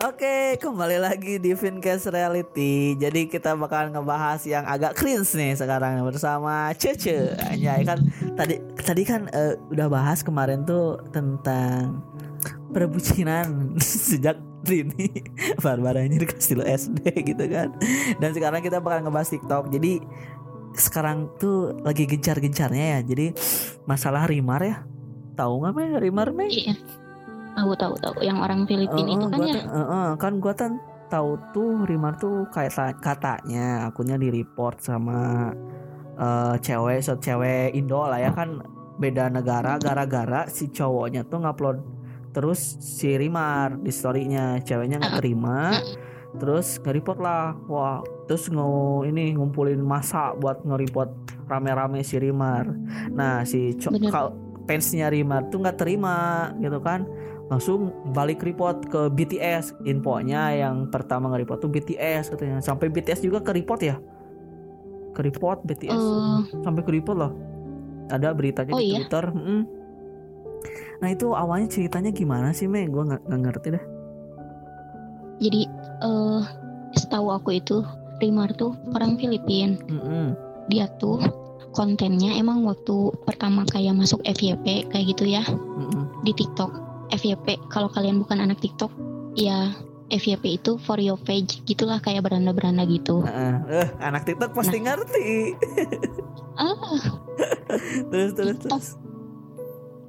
Oke, kembali lagi di Fincast Reality. Jadi kita bakalan ngebahas yang agak cringe nih sekarang bersama Cece. Ya kan tadi tadi kan uh, udah bahas kemarin tuh tentang perbucinan sejak ini barbar anjir kasih lo SD gitu kan. Dan sekarang kita bakal ngebahas TikTok. Jadi sekarang tuh lagi gencar-gencarnya ya. Jadi masalah Rimar ya. Tahu nggak Meh Rimar Meh? Iya. Tahu tahu tahu. Yang orang Filipina Uh, itu kan gua ya. uh, uh, kan gua kan tahu tuh Rimar tuh kayak katanya akunnya di report sama eh, cewek so cewek Indo lah ya kan. Beda negara gara-gara si cowoknya tuh ngupload terus si Rimar di storynya. Ceweknya nggak terima terus nge-report lah. Wah terus ngu ini ngumpulin masa buat nge-report rame-rame si Rimar. Nah si co- Bener. kal- fansnya Rimar tuh nggak terima gitu kan langsung balik report ke BTS infonya yang pertama nge-report tuh BTS katanya sampai BTS juga ke report ya ke report BTS Eh, sampai ke report loh ada beritanya Oh di iya? Twitter mm. nah itu awalnya ceritanya gimana sih Mei gue nggak ngerti dah jadi eh setahu aku itu Rimar tuh orang Filipin. Mm-mm. Dia tuh kontennya emang waktu pertama kayak masuk FYP kayak gitu ya Mm-mm. di TikTok. FYP kalau kalian bukan anak TikTok ya FYP itu for your page gitulah kayak beranda-beranda gitu. Heeh. eh anak TikTok pasti ngerti Ah, terus terus TikTok. terus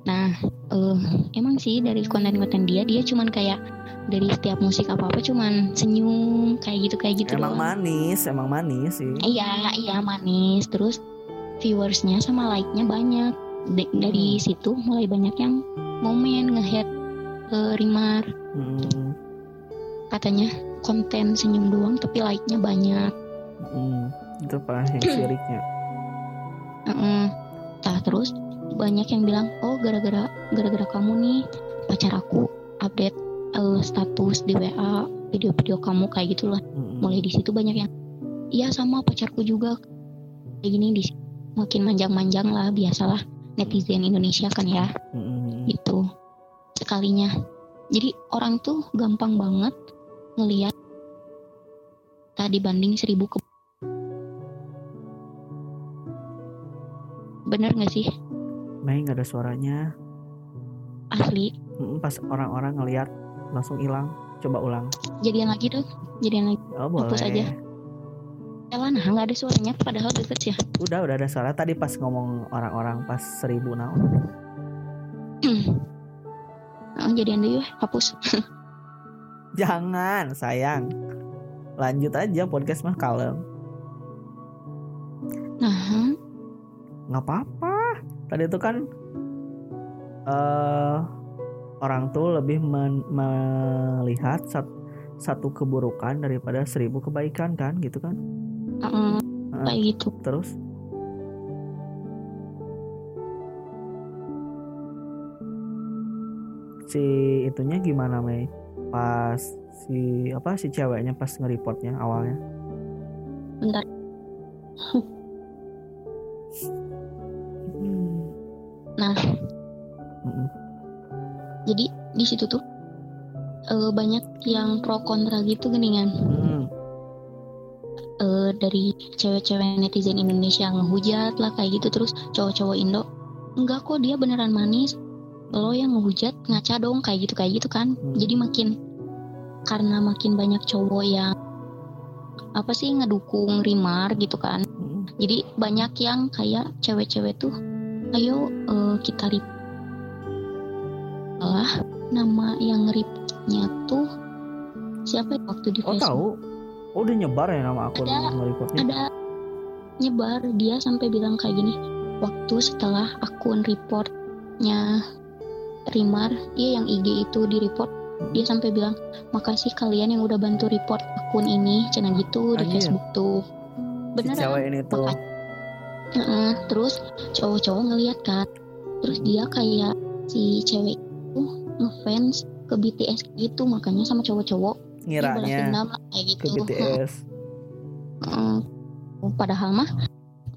Nah, eh, emang sih dari konten-konten dia dia cuman kayak dari setiap musik apa-apa cuman senyum kayak gitu kayak gitu emang doang. manis emang manis sih Iya, iya manis. Terus viewersnya sama like-nya banyak. D- dari Hmm. situ mulai banyak yang ngomen nge-head ke Rimar. Mm, Katanya konten senyum doang tapi like-nya banyak. mm. itu yang siriknya Heeh. Nah, terus banyak yang bilang, "Oh, gara-gara gara-gara kamu nih pacar aku update eh, status di WA video-video kamu kayak gitulah." Mm-mm. Mulai di situ banyak yang, "Iya, sama pacarku juga." Kayak gini di makin manjang-manjang lah biasalah netizen Indonesia kan ya. Mm-mm. Gitu sekalinya. Jadi orang tuh gampang banget ngelihat tadi banding seribu ke bener gak sih? Mei nggak ada suaranya. Asli. Pas orang-orang ngelihat langsung hilang. Coba ulang. Jadian lagi dong jadian lagi. Oh boleh. Hapus aja. jalan nah nggak ada suaranya padahal deket sih ya. Udah udah ada suara. Tadi pas ngomong orang-orang pas seribu naon Jadian dulu hapus. Jangan sayang. Lanjut aja podcast mah kalem. Nah nggak apa-apa. Tadi itu kan eh orang tuh lebih men- melihat sat- satu keburukan daripada seribu kebaikan kan? Gitu kan? Eh, Heeh. kayak gitu. Terus si itunya gimana Mei pas si apa si ceweknya pas nge-reportnya awalnya bentar Hmm. Nah. Mm-mm. jadi di situ tuh eh, banyak yang pro kontra gitu geningan Mm-mm. eh, dari cewek-cewek netizen Indonesia ngehujat lah kayak gitu terus cowok-cowok Indo enggak kok dia beneran manis lo yang ngehujat ngaca dong kayak gitu kayak gitu kan Hmm. jadi makin karena makin banyak cowok yang apa sih ngedukung Rimar gitu kan Mm-mm. jadi banyak yang kayak cewek-cewek tuh ayo eh, kita rip lah nama yang ripnya tuh siapa ya waktu di oh Facebook tahu oh udah nyebar ya nama akun Ada. ada nyebar dia sampai bilang kayak gini waktu setelah akun reportnya Rimar dia yang IG itu di report. Dia sampai bilang makasih kalian yang udah bantu report akun ini cina gitu di Anjir. Facebook tuh. Si beneran. cewek ini tuh. Makasih. Heeh, terus cowok-cowok ngeliat kan? Terus dia kayak si cewek itu ngefans ke BTS gitu makanya sama cowok-cowok. Ngiranya lah kayak ke gitu. BTS Heeh. padahal mah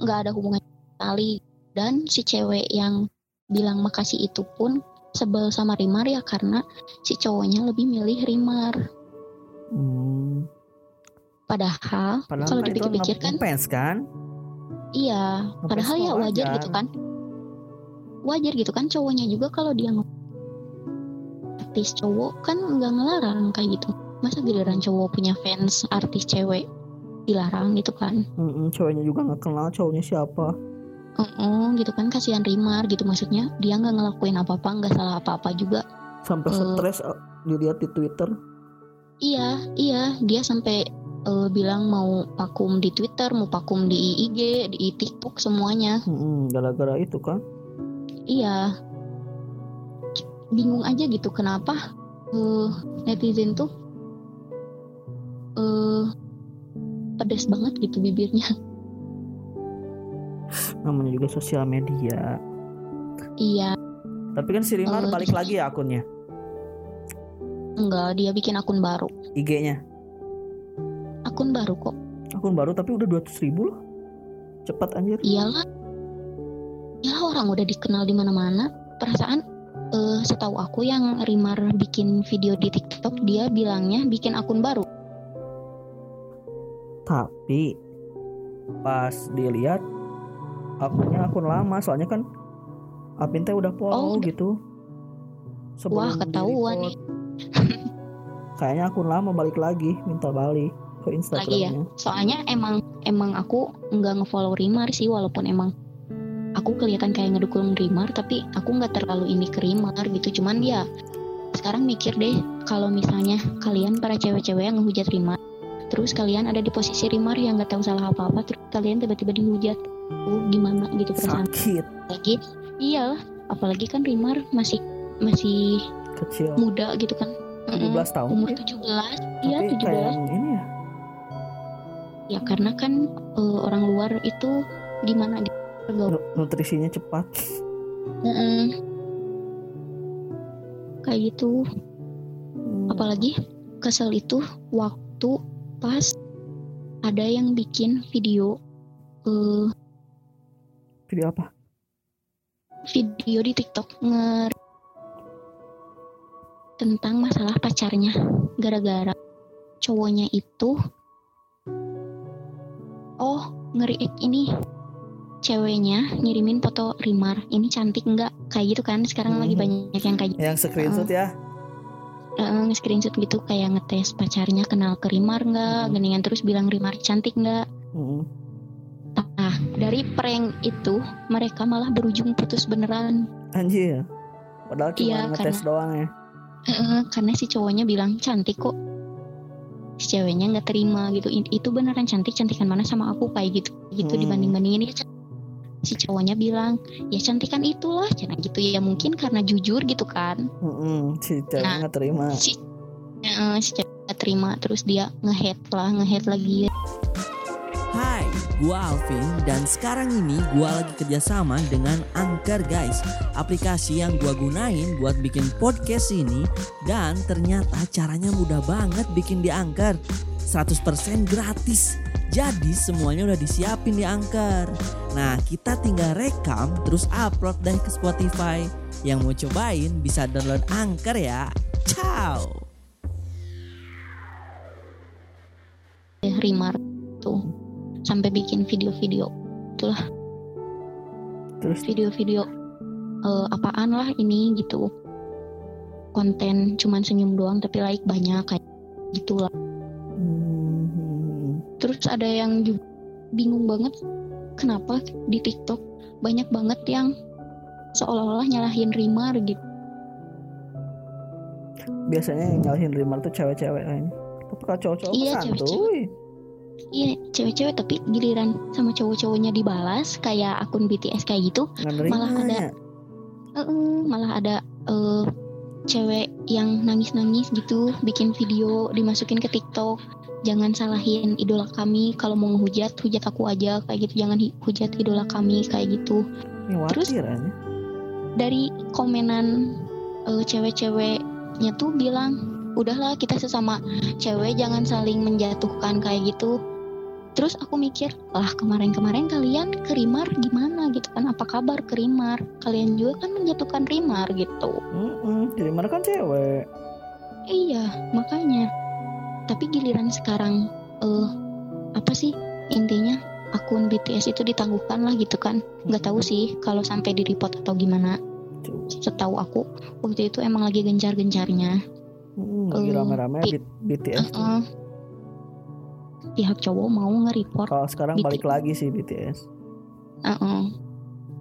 nggak ada hubungan sekali. Dan si cewek yang bilang makasih itu pun sebel sama Rimar ya karena si cowoknya lebih milih Rimar Hmm, Padahal, padahal kalau kan dipikir-pikir kan, kan? iya. Ngefans Padahal ya wajar gitu kan. Wajar gitu kan cowoknya juga kalau dia artis cowok kan nggak ngelarang kayak gitu. Masa giliran cowok punya fans artis cewek dilarang gitu kan? Mm-mm, cowoknya juga nggak kenal cowoknya siapa. Heeh, gitu kan kasihan Rimar gitu maksudnya dia nggak ngelakuin apa-apa nggak salah apa-apa juga Sampai Eh. stres uh, dilihat di Twitter. iya iya dia sampai eh, bilang mau vakum di Twitter mau vakum di IG di TikTok semuanya Mm-mm, gara-gara itu kan. iya bingung aja gitu kenapa eh, netizen tuh eh pedes banget gitu bibirnya Namanya juga sosial media. iya Tapi kan si Rimar Eh, balik lagi ya akunnya, enggak dia bikin akun baru IG-nya. akun baru kok Akun baru tapi udah 200 ribu loh. Cepat anjir. iyalah ya orang udah dikenal di mana-mana perasaan eh, setahu aku yang Rimar bikin video di TikTok dia bilangnya bikin akun baru Tapi pas dilihat akunnya akun lama soalnya kan Apin teh udah follow Oh, gitu. Wah, di-report. ketahuan nih. Kayaknya akun lama balik lagi, minta balik ke Lagi ya? Instagramnya. soalnya emang emang aku nggak ngefollow Rimar sih walaupun emang aku kelihatan kayak ngedukung Rimar tapi aku nggak terlalu ini ke Rimar gitu cuman ya sekarang mikir deh kalau misalnya kalian para cewek-cewek yang ngehujat Rimar terus kalian ada di posisi Rimar yang nggak tahu salah apa-apa terus kalian tiba-tiba dihujat oh, gimana gitu perasaan Sakit, lagi iyalah apalagi kan Rimar masih masih kecil. muda gitu kan 17 Mm-mm, tahun. umur ya. 17 iya Tapi 17 kayak ini ya. ya karena kan eh, orang luar itu gimana gitu nutrisinya cepat. Mm-mm. kayak gitu Hmm. apalagi kesel itu waktu pas ada yang bikin video eh, Video apa? video di TikTok nge tentang masalah pacarnya gara-gara cowoknya itu oh ngeri ini ceweknya ngirimin foto Rimar ini cantik nggak kayak gitu kan sekarang lagi Mhm. banyak yang kayak Yang screenshot ya. uh, screenshot gitu kayak ngetes pacarnya kenal ke Rimar nggak Mhm. geningan terus bilang Rimar cantik nggak Mm-mm. Dari prank itu mereka malah berujung putus beneran Anjir. Padahal cuma Iya, ngetes doang ya. Heeh, karena si cowoknya bilang cantik kok si ceweknya nggak terima gitu itu beneran cantik cantikan mana sama aku kayak gitu gitu Hmm. dibanding bandingin ya si cowoknya bilang ya cantikan itulah jangan gitu ya mungkin karena jujur gitu kan Mm-mm, si cewek Nah. nggak terima. si Heeh, si cewek nggak terima terus dia ngehead lah ngehead lagi Hai, gua Alvin dan sekarang ini gua lagi kerjasama dengan Anchor guys. Aplikasi yang gua gunain buat bikin podcast ini Dan ternyata caranya mudah banget bikin di Anchor. 100% gratis. Jadi semuanya udah disiapin di Anchor. Nah kita tinggal rekam terus upload deh ke Spotify. Yang mau cobain bisa download Anchor ya. Ciao! Rimar tuh sampai bikin video-video. Terus? Video-video eh, apaan lah ini gitu. Konten cuman senyum doang tapi like banyak kayak gitulah. Hmm, terus ada yang juga bingung banget kenapa di TikTok banyak banget yang seolah-olah nyalahin Rimar gitu. Biasanya yang nyalahin Rimar tuh cewek-cewek kayaknya. Tapi kalau cowok-cowok Iya, santuy. Iya cewek-cewek tapi giliran sama cowok-cowoknya dibalas kayak akun BTS kayak gitu Nggak Malah ada- nerimanya. Eh, malah ada eh, cewek yang nangis-nangis gitu bikin video dimasukin ke TikTok jangan salahin idola kami kalau mau ngehujat hujat aku aja kayak gitu jangan hujat idola kami kayak gitu Ini terus- aja. dari komenan eh, cewek-ceweknya tuh bilang udahlah kita sesama cewek jangan saling menjatuhkan kayak gitu. Terus aku mikir lah kemarin-kemarin kalian ke Rimar gimana gitu kan? Apa kabar ke Rimar? Kalian juga kan menjatuhkan Rimar gitu. Mm-mm, Rimar kan cewek. iya makanya. Tapi giliran sekarang eh apa sih intinya? Akun BTS itu ditangguhkan lah gitu kan. Nggak tahu sih kalau sampai di report atau gimana. Setahu aku waktu itu emang lagi gencar-gencarnya Hmm, lagi rame-rame B- BTS. Heeh. pihak cowok mau nge-report Kalau sekarang BTS. balik lagi sih BTS. Heeh.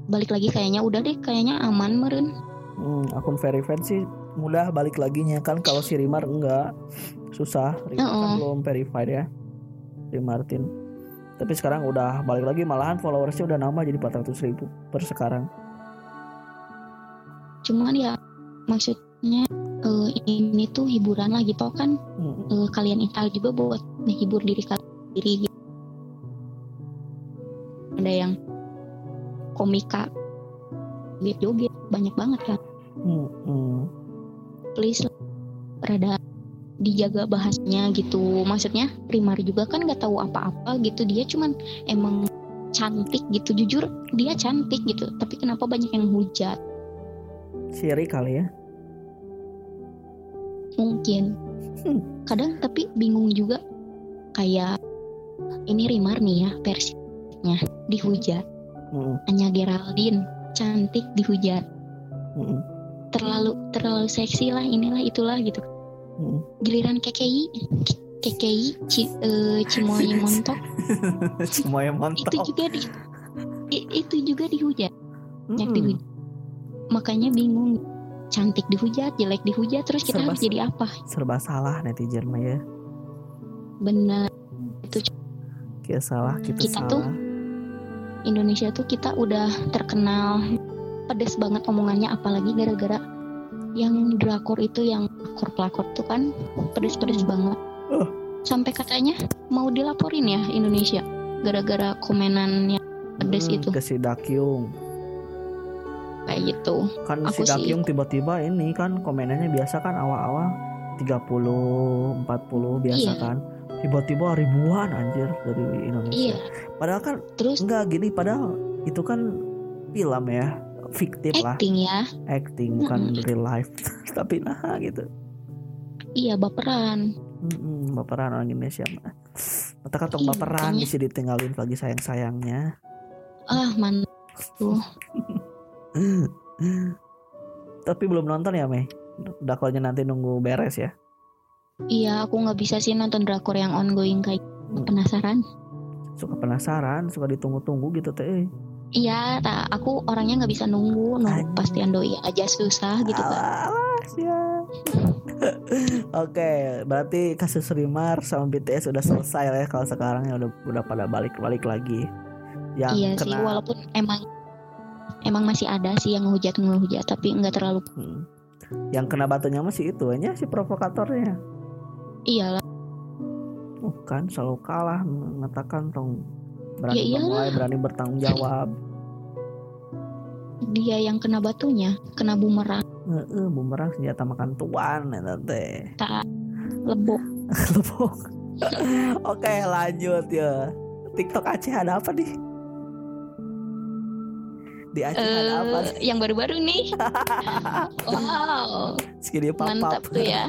balik lagi kayaknya udah deh kayaknya aman meren Hmm, akun verified sih mudah balik laginya kan kalau si Rimar enggak susah Rimar kan Heeh. belum verified ya si Martin tapi sekarang udah balik lagi malahan followersnya udah nambah jadi 400 ribu per sekarang cuman ya maksudnya eh, ini tuh hiburan lah gitu kan Hmm, eh, kalian install juga buat menghibur diri kalian sendiri gitu. ada yang komika joget-joget banyak banget kan hmm, hmm. please rada dijaga bahasnya gitu. Maksudnya primar juga kan nggak tahu apa-apa gitu. Dia cuman emang cantik gitu. Jujur dia cantik gitu. Tapi kenapa banyak yang hujat? Siri kali ya mungkin. Hmm. kadang tapi bingung juga. Kayak ini Rimar nih ya versinya dihujat Hmm, Anya Geraldine cantik dihujat hmm, terlalu terlalu seksi lah inilah itulah gitu. Hmm. giliran KKI KKI Ci, eh, Cimoy Montok. Semua yang itu juga di itu juga dihujat banyak Hmm. dihujat makanya bingung cantik dihujat jelek dihujat terus kita Serba harus jadi apa? serba salah netizen mah ya benar kita salah kita, Kita tuh salah Indonesia tuh kita udah terkenal pedes banget omongannya apalagi gara-gara yang drakor itu yang pelakor pelakor tuh kan pedes-pedes Hmm. banget. Uh. sampai katanya mau dilaporin ya Indonesia gara-gara komenan yang pedes Hmm, itu. ke si Dakyung kayak gitu. Kan Aku si Dakyung tiba-tiba ini kan komenannya biasa kan awal-awal 30 40 biasa Iya. kan. Tiba-tiba ribuan anjir dari Indonesia. Iya. Padahal kan terus? enggak gini padahal itu kan film ya fiktif lah. Acting ya? Acting bukan real life. Tapi nah gitu. Iya baperan. Mm-mm, baperan orang Indonesia mah. Mata katong Iya, baperan bisa ditinggalin lagi sayang-sayangnya. Ah man tapi belum nonton ya Mei dakolnya nanti nunggu beres ya iya aku nggak bisa sih nonton drakor yang ongoing kayak Hmm. penasaran suka penasaran suka ditunggu-tunggu gitu teh iya tak aku orangnya nggak bisa nunggu nunggu Anjing. pastian doi aja susah gitu kan Alah, siap. Oke, berarti kasus Rimar sama BTS udah selesai lah ya kalau sekarang ya udah udah pada balik-balik lagi. Yang iya sih kena walaupun emang emang masih ada sih yang ngehujat ngehujat tapi nggak terlalu Hmm. yang kena batunya masih itu aja si provokatornya. iyalah Uh, kan selalu kalah mengatakan tong Ya berani iyalah. memulai, berani bertanggung jawab. dia yang kena batunya kena bumerang Heeh, bumerang senjata makan tuan ya teh. tak lebok Lepok. Oke, lanjut ya. TikTok Aceh ada apa nih? Di Aceh ada apa? Eh, yang baru-baru nih wow Segini papap. mantap tuh ya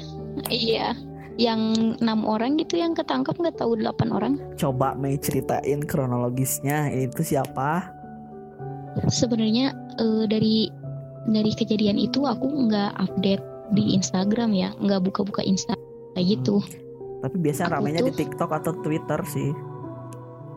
iya yang enam orang gitu yang ketangkap nggak tahu delapan orang Coba Mei ceritain kronologisnya. Ini tuh siapa? sebenarnya eh, dari dari kejadian itu aku nggak update di Instagram ya nggak buka-buka Insta kayak gitu Tapi biasanya ramenya di tuh- TikTok atau Twitter sih.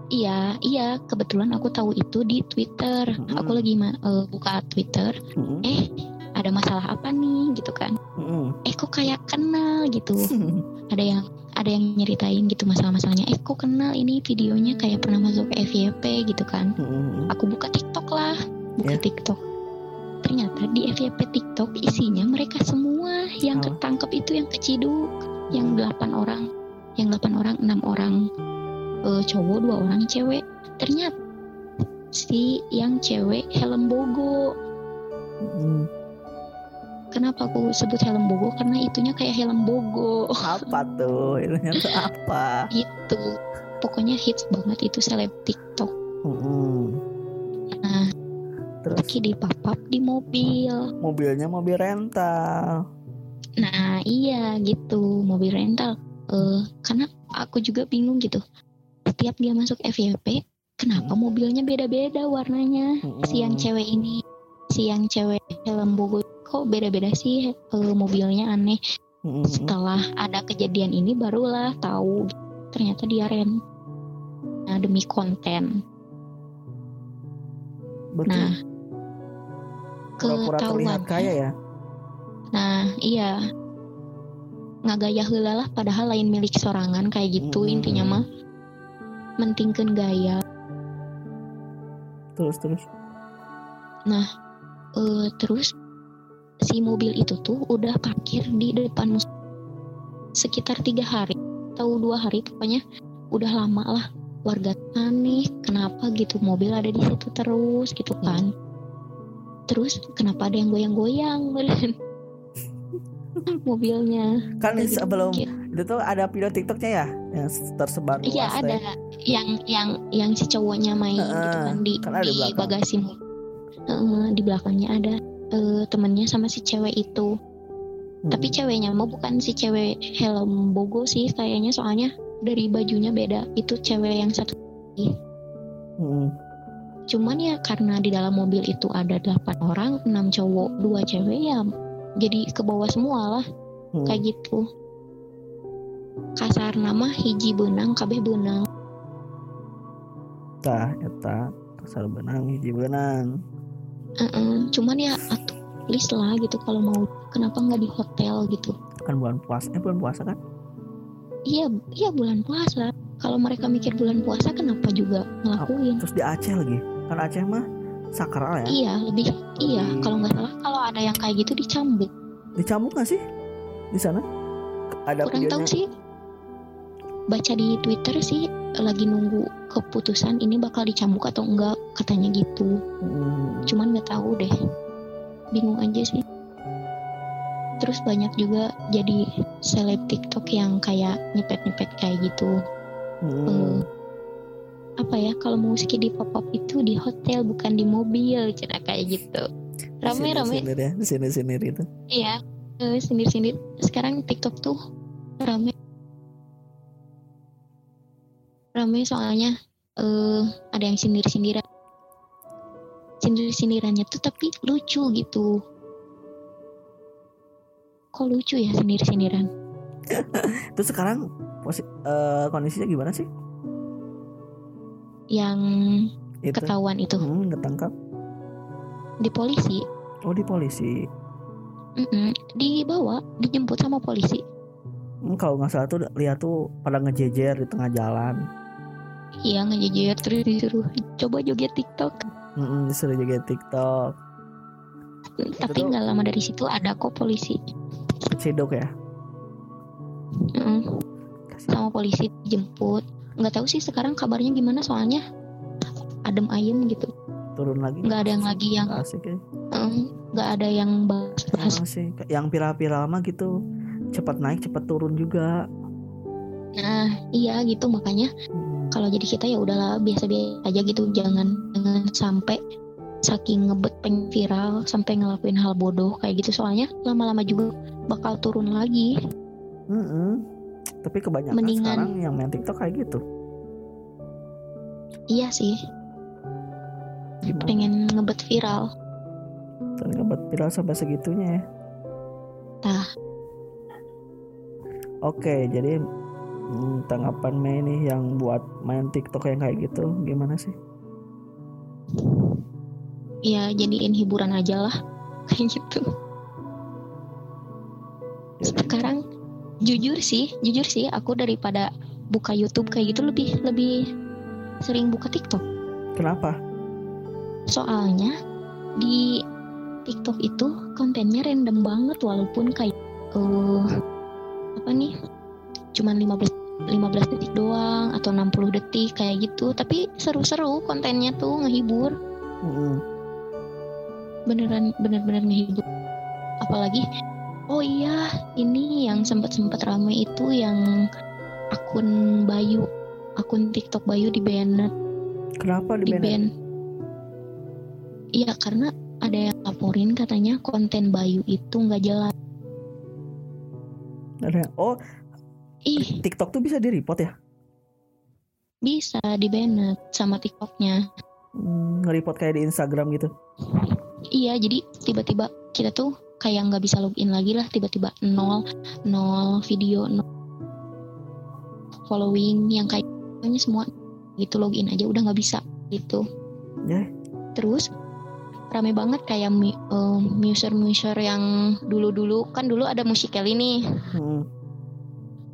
Iya iya kebetulan aku tahu itu di Twitter Mm-mm. aku lagi eh, buka Twitter Mm-mm. eh ada masalah apa nih gitu kan Mm-mm. eh kok kayak kenal gitu ada yang ada yang nyeritain gitu masalah-masalahnya eh kok kenal ini videonya kayak pernah masuk FYP gitu kan Mm-mm. aku buka TikTok lah buka Ya. TikTok ternyata di FYP TikTok isinya mereka semua yang Oh. ketangkep itu yang keciduk yang delapan orang yang delapan orang enam orang eh, cowok dua orang cewek ternyata si yang cewek helm bogo Mm-mm. kenapa aku sebut helm bogo karena itunya kayak helm bogo Apa tuh? Ini tuh apa? gitu pokoknya hits banget itu seleb TikTok Mm-mm. nah Terus lagi di papap di mobil mobilnya mobil rental. Nah iya gitu mobil rental eh, karena aku juga bingung gitu setiap dia masuk FYP kenapa mobilnya beda-beda warnanya? Si yang cewek ini si yang cewek helm bogo kok beda-beda sih eh, mobilnya aneh. Mm-mm. setelah ada kejadian ini barulah tahu ternyata dia ren nah, demi konten. Berarti nah pura-pura terlihat ketahuan. kaya ya? Nah iya. Ngagaya heula lah padahal lain milik sorangan kayak gitu Hmm. intinya mah mentingkan gaya. Terus terus. Eh, terus si mobil itu tuh udah parkir di depan sekitar tiga hari atau dua hari pokoknya udah lama lah. Warga aneh kenapa gitu? Mobil ada di situ terus gitu kan. Terus kenapa ada yang goyang-goyang? Mobilnya. Kan gitu sebelum. Itu tuh ada video TikToknya ya yang tersebar Iya ada yang yang yang si cowoknya main gitu Heeh, kan di kan ada di di bagasi. Heeh, di belakangnya ada eh, temennya sama si cewek itu. Hmm. Tapi ceweknya mau bukan si cewek helm bogo sih kayaknya soalnya dari bajunya beda. Itu cewek yang satu. Mm-mm. Cuman ya karena di dalam mobil itu ada 8 orang, 6 cowok, dua cewek ya jadi ke bawah semua lah Hmm. kayak gitu. Kasar nama hiji benang kabeh benang. tah eta kasar benang hiji benang. Heeh, cuman ya atuh please lah gitu kalau mau. Kenapa nggak di hotel gitu? Kan bulan puasa eh bulan puasa kan? Iya iya bulan puasa kalau mereka mikir bulan puasa kenapa juga ngelakuin? Terus di Aceh lagi? Kan Aceh mah sakral ya? Iya lebih iya. Kalau nggak salah kalau ada yang kayak gitu dicambuk dicambuk nggak sih? Di sana? Ada kurang tahu sih baca di Twitter sih lagi nunggu keputusan ini bakal dicambuk atau enggak katanya gitu. Mm. cuman nggak tahu deh. Bingung aja sih. Terus banyak juga jadi seleb TikTok yang kayak nyepet-nyepet kayak gitu. Mm. Eh, apa ya kalau musik di pop up itu di hotel bukan di mobil cina kayak gitu. Rame rame. Sinir ya sini sini itu. Iya sindir sindir sekarang TikTok tuh rame rame soalnya eh ada yang sindir sindiran sindir sindirannya tuh tapi lucu gitu. Kok lucu ya sindir sindiran terus sekarang eh, kondisinya gimana sih? Yang itu? ketahuan itu. Hmm, ketangkap. Di polisi. Oh di polisi. Mm-mm. dibawa dijemput sama polisi. Hmm, kalau nggak salah tuh lihat tuh pada ngejejer di tengah jalan iya ngejejer terus disuruh coba joget TikTok. Mm-mm, disuruh juga TikTok. Tapi tuh- nggak lama dari situ ada kok polisi. Ciduk ya. Kasih. sama polisi dijemput nggak tahu sih sekarang kabarnya gimana soalnya adem ayem gitu. Turun lagi? Nggak ada yang lagi yang asik ya. Mm, nggak ada yang bahas Emang sih yang viral-viral mah gitu cepat naik cepat turun juga. Nah iya gitu makanya Hmm. Kalau jadi kita ya udahlah biasa-biasa aja gitu. Jangan jangan sampai saking ngebet pengen viral sampai ngelakuin hal bodoh kayak gitu. Soalnya lama-lama juga bakal turun lagi. Mm-mm. tapi kebanyakan Mendingan- sekarang yang main TikTok kayak gitu. Iya sih. Gimana? Pengen ngebet viral. Dan ngebuat viral sampai segitunya ya. Tah. oke jadi mm, tanggapan Mei nih yang buat main TikTok yang kayak gitu gimana sih? Ya jadiin hiburan aja lah kayak gitu. Sekarang jujur sih jujur sih aku daripada buka YouTube kayak gitu lebih lebih sering buka TikTok. Kenapa? Soalnya di TikTok itu kontennya random banget walaupun kayak eh apa nih cuman 15 15 detik doang atau 60 detik kayak gitu. Tapi seru-seru kontennya tuh ngehibur. Mm-mm. beneran bener-bener ngehibur. Apalagi oh iya ini yang sempat-sempat rame itu yang akun Bayu akun TikTok Bayu di banned kenapa di di iya karena ada yang laporin katanya konten Bayu itu nggak jelas. Oh ih TikTok tuh bisa di report ya? bisa di banned sama TikToknya Hmm, nge-report kayak di Instagram gitu. iya jadi tiba-tiba kita tuh kayak nggak bisa login lagi lah tiba-tiba nol nol video nol following yang kayak semua gitu login aja udah nggak bisa gitu Ya. terus rame banget kayak eh, muser-muser yang dulu-dulu kan dulu ada musikali nih Hmm.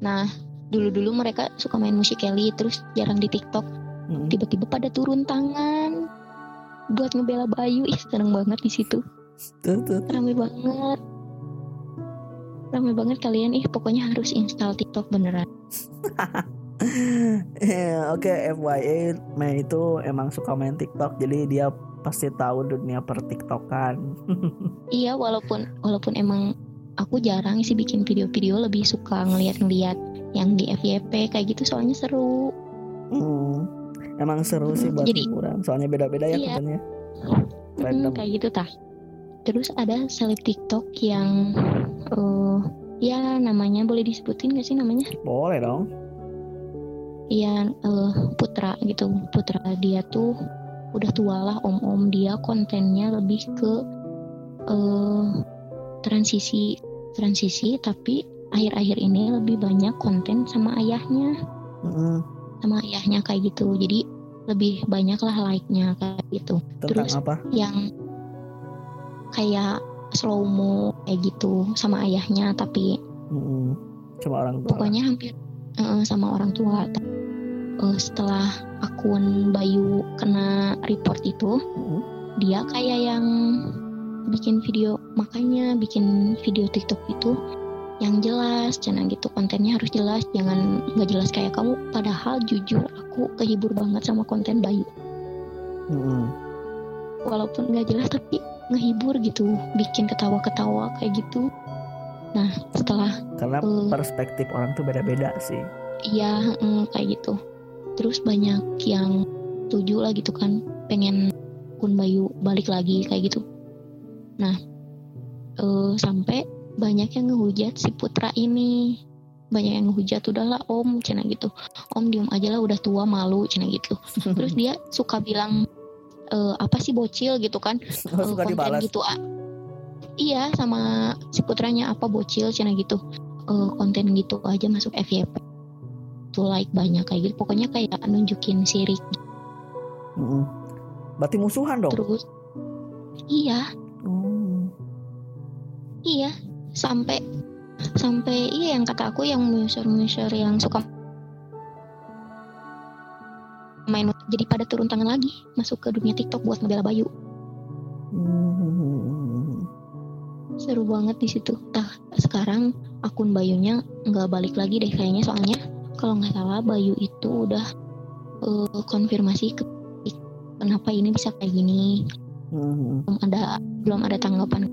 Nah dulu-dulu mereka suka main musikali terus jarang di TikTok. Hmm. tiba-tiba pada turun tangan buat ngebela Bayu. Ih seneng banget di situ. Rame banget. Rame banget kalian. Ih pokoknya harus install TikTok beneran. Eh, Oke, FYI, Mei itu emang suka main TikTok, jadi dia pasti tahu dunia per TikTokan. iya walaupun walaupun emang aku jarang sih bikin video-video lebih suka ngeliat-ngeliat yang di FYP kayak gitu soalnya seru Hmm. Emang seru sih buat Jadi- hiburan, soalnya beda-beda ya Iya. kontennya. Mm, Random. kayak gitu tah terus ada seleb TikTok yang eh ya namanya boleh disebutin gak sih namanya Boleh dong. Iya eh, Putra gitu Putra dia tuh udah tua lah om-om dia kontennya lebih ke eh transisi transisi tapi akhir-akhir ini lebih banyak konten sama ayahnya Mm-mm. sama ayahnya kayak gitu jadi lebih banyak lah like-nya kayak gitu Tentang Terus- apa? yang kayak slow mo kayak gitu sama ayahnya tapi Mm-mm. Cuma orang tua. pokoknya hampir eh, sama orang tua Eh, setelah akun Bayu kena report itu Mm-mm. dia kayak yang bikin video makanya bikin video TikTok itu yang jelas jangan gitu kontennya harus jelas jangan nggak jelas kayak kamu padahal jujur aku kehibur banget sama konten Bayu Mm-mm. walaupun nggak jelas tapi ngehibur gitu bikin ketawa-ketawa kayak gitu nah setelah Karena Eh. perspektif orang tuh beda-beda sih. iya mm, kayak gitu terus banyak yang setuju lah gitu kan pengen akun Bayu balik lagi kayak gitu nah eh, sampai banyak yang ngehujat si Putra ini banyak yang ngehujat udahlah om cina gitu om diem aja lah udah tua malu cina gitu terus dia suka bilang eh, apa sih bocil gitu kan Oh, suka konten dibalas. gitu ah. iya sama si putranya apa bocil cina gitu Eh, konten gitu aja masuk FYP tuh like banyak kayak gitu pokoknya kayak nunjukin sirik Mm-mm. Berarti musuhan dong. terus iya Hmm. Iya sampai sampai iya yang kata aku yang muser-muser yang suka main jadi pada turun tangan lagi masuk ke dunia TikTok buat ngebela Bayu Hmm. seru banget di situ. Nah sekarang akun Bayunya nggak balik lagi deh kayaknya soalnya kalau nggak salah Bayu itu udah eh, konfirmasi ke kenapa ini bisa kayak gini Hmm. belum ada belum ada tanggapan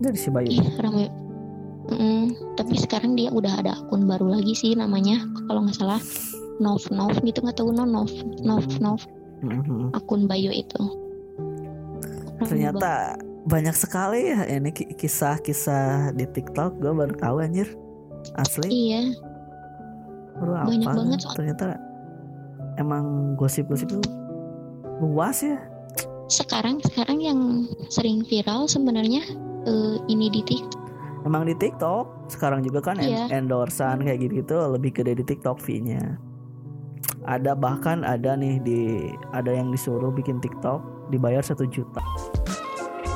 Dari si Bayu. ih rame Mm, tapi sekarang dia udah ada akun baru lagi sih namanya kalau nggak salah Nov Nov gitu nggak tahu no Nov Nov Nov Mhm. akun Bayu itu Ternyata banyak sekali ya ini ki- kisah-kisah di TikTok gue baru tahu anjir. Asli. iya Baru banyak apa? banget soal- Ternyata emang gosip-gosip itu luas ya. sekarang sekarang yang sering viral sebenarnya eh, ini di TikTok Emang di TikTok sekarang juga kan en- Iya. endorsean kayak gitu-gitu lebih gede di TikTok fee-nya. Ada bahkan ada nih di ada yang disuruh bikin TikTok dibayar satu juta.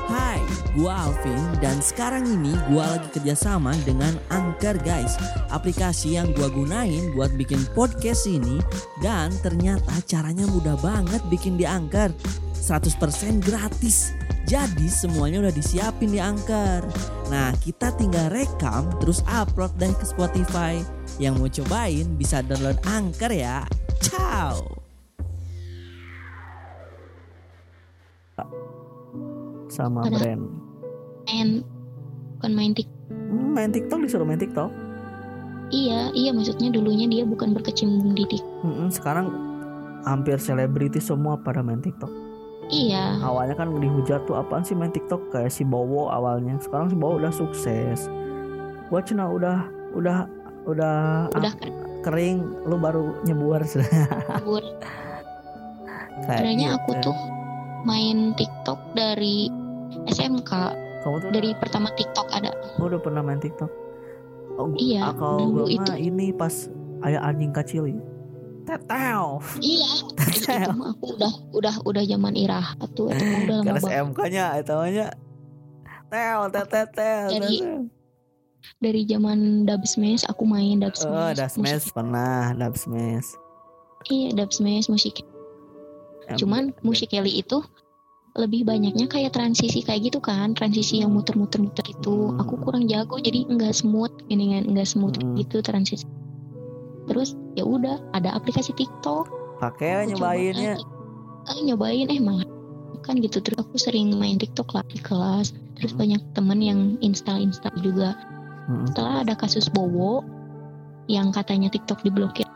Hai, gua Alvin dan sekarang ini gua lagi kerjasama dengan Anchor guys Aplikasi yang gua gunain buat bikin podcast ini Dan ternyata caranya mudah banget bikin di Anchor 100% gratis Jadi semuanya udah disiapin di Anchor Nah kita tinggal rekam terus upload deh ke Spotify Yang mau cobain bisa download Anchor ya Ciao sama Ada. brand. main bukan main TikTok Hmm, main TikTok disuruh main TikTok. iya iya maksudnya dulunya dia bukan berkecimpung di TikTok Mm-mm, sekarang hampir selebriti semua pada main TikTok. Iya Awalnya kan dihujat tuh apaan sih main TikTok kayak si Bowo awalnya. Sekarang si Bowo udah sukses. Gua cina udah udah udah udah ah, kering lu baru nyebur Kayak sebenarnya gitu. aku tuh main TikTok dari SMK kamu tuh dari pertama TikTok ada udah, udah pernah main TikTok oh, Iya, kalau dulu gue mah itu. ini pas ayah anjing kecil ya tetew iya. Itu mah aku udah udah udah zaman iraha tuh itu udah lama banget. SMK nya itu nya tel tetel tel Dari- dari zaman Dub Smash aku main Dub Smash Oh, Dub musik- Smash pernah, Dub Smash. iya Dub Smash musik. Cuman musik Kelly itu lebih banyaknya kayak transisi kayak gitu kan transisi yang muter-muter-muter itu Hmm. aku kurang jago jadi nggak smooth gini kan nggak smooth Hmm. gitu transisi. Terus ya udah ada aplikasi TikTok pakai nyobainnya. eh, nyobain eh malah kan gitu terus aku sering main TikTok lah di kelas terus Hmm. banyak temen yang install install juga Mm-mm. setelah ada kasus Bowo yang katanya TikTok diblokir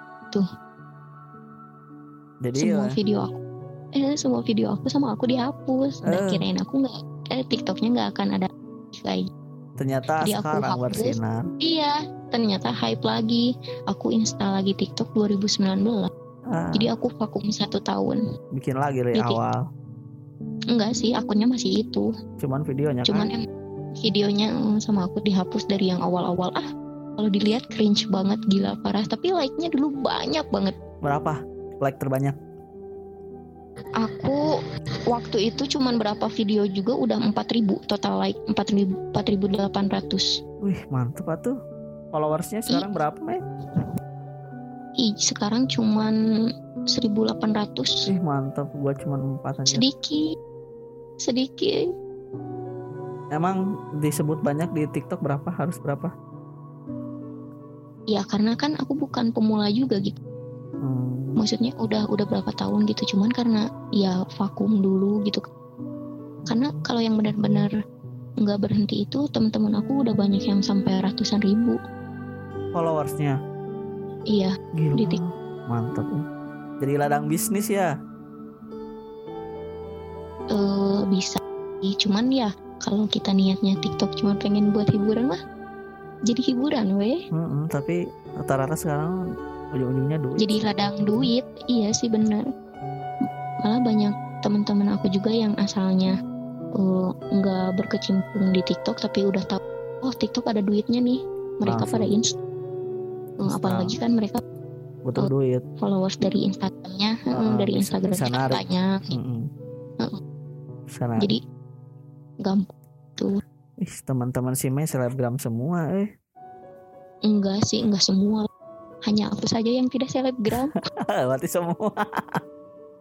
Jadi semua ya, video aku eh semua video aku sama aku dihapus dan Eh. kirain aku nggak eh TikToknya nggak akan ada kayak ternyata Jadi aku sekarang hapus. bersinar. iya ternyata hype lagi. Aku install lagi TikTok 2019 Ah, jadi aku vakum satu tahun. Bikin lagi dari Jadi- awal. enggak sih akunnya masih itu. Cuman videonya cuman kan. yang videonya sama aku dihapus dari yang awal-awal. Ah kalau dilihat cringe banget gila parah. Tapi like-nya dulu banyak banget. Berapa? Like terbanyak? aku waktu itu cuman berapa video juga udah 4000 total like 4000 4800 Wih, mantep atuh. Followersnya sekarang berapa, Mei? Ih, sekarang cuman 1800 Ih, mantep. Gua cuman 4 aja. sedikit sedikit Emang disebut banyak di TikTok berapa? Harus berapa? ya karena kan aku bukan pemula juga gitu Hmm, maksudnya udah udah berapa tahun gitu cuman karena ya vakum dulu gitu karena kalau yang benar-benar nggak berhenti itu teman-teman aku udah banyak yang sampai ratusan ribu followersnya. iya Gila. Di Mantep. Jadi ladang bisnis ya. eh bisa cuman ya kalau kita niatnya TikTok cuma pengen buat hiburan mah jadi hiburan weh Mm-mm, tapi rata-rata sekarang ujung-ujungnya duit. jadi ladang duit iya sih bener malah banyak teman-teman aku juga yang asalnya eh, nggak berkecimpung di TikTok tapi udah tahu oh TikTok ada duitnya nih mereka Langsung. pada inst Install. Apalagi kan mereka butuh duit. followers dari Instagramnya Ah, dari Instagramnya banyak. Heeh. Sana. jadi gampang Ih, teman-teman si Mei selebgram semua eh. enggak sih enggak semua hanya aku saja yang tidak selebgram berarti semua.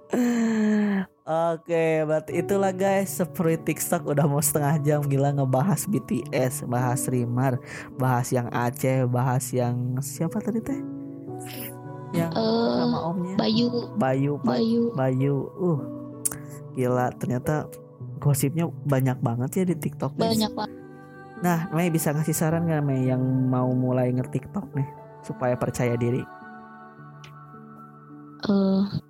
Oke, berarti itulah guys seperti TikTok udah mau setengah jam gila ngebahas BTS, bahas Rimar, bahas yang Aceh, bahas yang siapa tadi teh? Yang Eh, nama omnya Bayu Bayu, Bayu Bayu. Uh, gila ternyata gosipnya banyak banget ya di TikTok. banyak banget Nah, Mei bisa ngasih saran nggak Mei yang mau mulai nge-TikTok nih supaya percaya diri? eh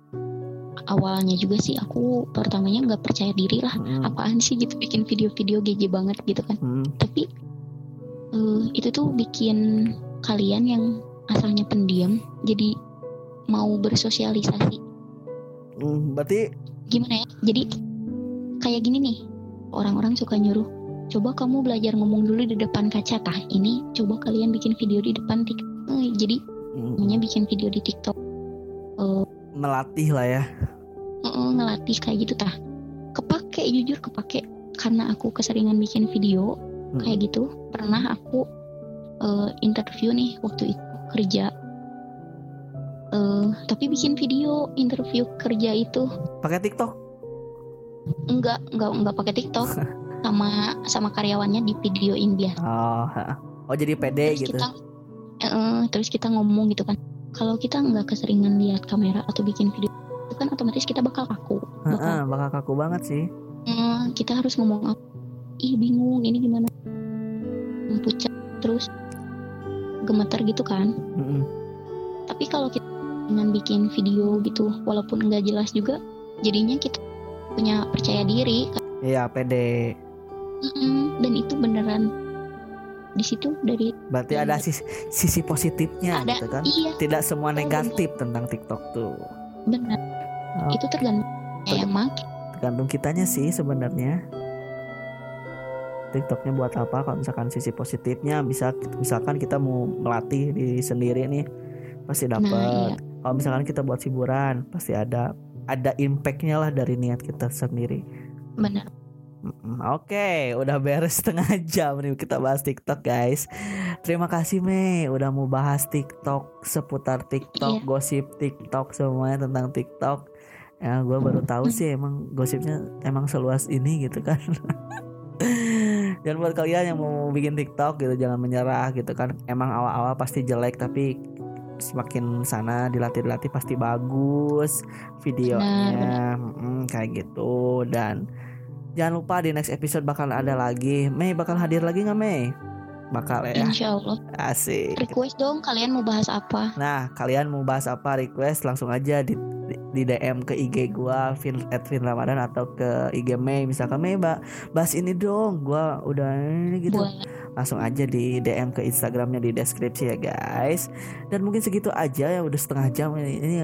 awalnya juga sih aku pertamanya nggak percaya diri lah Mm, apaan sih gitu bikin video-video GG banget gitu kan. Mm, tapi eh, itu tuh bikin kalian yang asalnya pendiam jadi mau bersosialisasi. Mm, berarti gimana ya? Jadi kayak gini nih orang-orang suka nyuruh coba kamu belajar ngomong dulu di depan kaca tah ini coba kalian bikin video di depan TikTok Eh, jadi mm, namanya bikin video di TikTok. Melatih lah ya. Eh, ngelatih kayak gitu tah. Kepake jujur kepake. Karena aku keseringan bikin video Mm, kayak gitu. Pernah aku eh, interview nih waktu itu kerja. Eh, tapi bikin video interview kerja itu. Pakai TikTok? enggak enggak enggak pakai TikTok. Sama sama karyawannya di videoin biasa Oh, oh jadi pede terus gitu. kita eh, terus kita ngomong gitu kan. Kalau kita nggak keseringan lihat kamera atau bikin video kan otomatis kita bakal kaku bakal bakal kaku banget sih. eh, kita harus ngomong apa ih bingung ini gimana pucat terus gemeter gitu kan Mm-mm. tapi kalau kita dengan bikin video gitu walaupun nggak jelas juga jadinya kita punya percaya diri Iya pede. Mm-mm, dan itu beneran di situ dari Berarti Iya. ada sisi, sisi positifnya ada gitu kan. iya Tidak semua Betul, negatif tentang TikTok tuh. benar Oh, itu tergantung Ter- emang tergantung kitanya sih sebenarnya. TikToknya buat apa? Kalau misalkan sisi positifnya bisa misalkan kita mau melatih diri sendiri nih pasti nah dapat. iya Kalau misalkan kita buat hiburan pasti ada ada impactnya lah dari niat kita sendiri. benar Oke, udah beres setengah jam nih kita bahas TikTok guys. Terima kasih Mei udah mau bahas TikTok seputar TikTok, Iya. gosip TikTok semuanya tentang TikTok. Ya, gue baru tahu sih emang gosipnya emang seluas ini gitu kan. Dan buat kalian yang mau bikin TikTok gitu jangan menyerah gitu kan. Emang awal-awal pasti jelek tapi semakin sana dilatih-dilatih pasti bagus videonya. Mm, kayak gitu. Dan jangan lupa di next episode bakal ada lagi. Mei bakal hadir lagi nggak Mei bakal ya. Insya Allah. Asik. Request dong kalian mau bahas apa. Nah kalian mau bahas apa request langsung aja di di- di DM ke IG gua Vin at Vin Ramadan atau ke IG Mei. Misalkan Mei mbak bahas ini dong. Gua udah ini gitu. Boleh. Langsung aja di DM ke Instagramnya di deskripsi ya guys. Dan mungkin segitu aja ya udah setengah jam ini, ini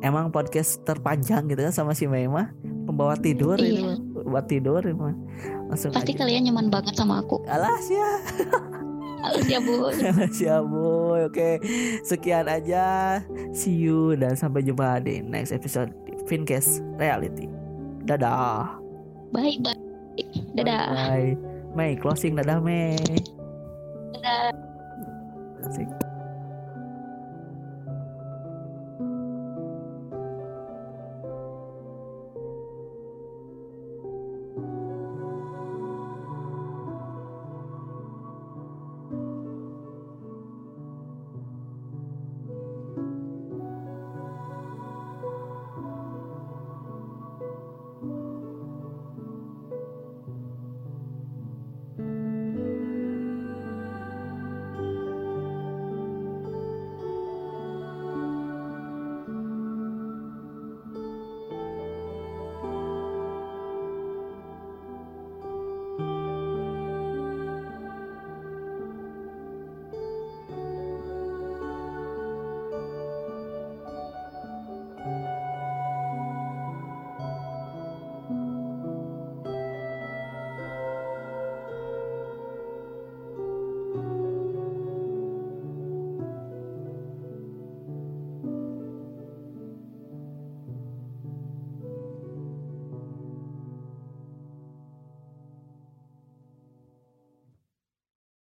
emang podcast terpanjang gitu kan sama si Mei mah. Pembawa tidur Iya. ini buat tidur ini mah. Langsung pasti aja. kalian nyaman banget sama aku. Alas ya Halo ya bu siap boy oke sekian aja. See you dan sampai jumpa di next episode di Fincast Reality. Dadah. Bye bye. Dadah. Bye Mei closing. Dadah Mei. Dadah. Asik.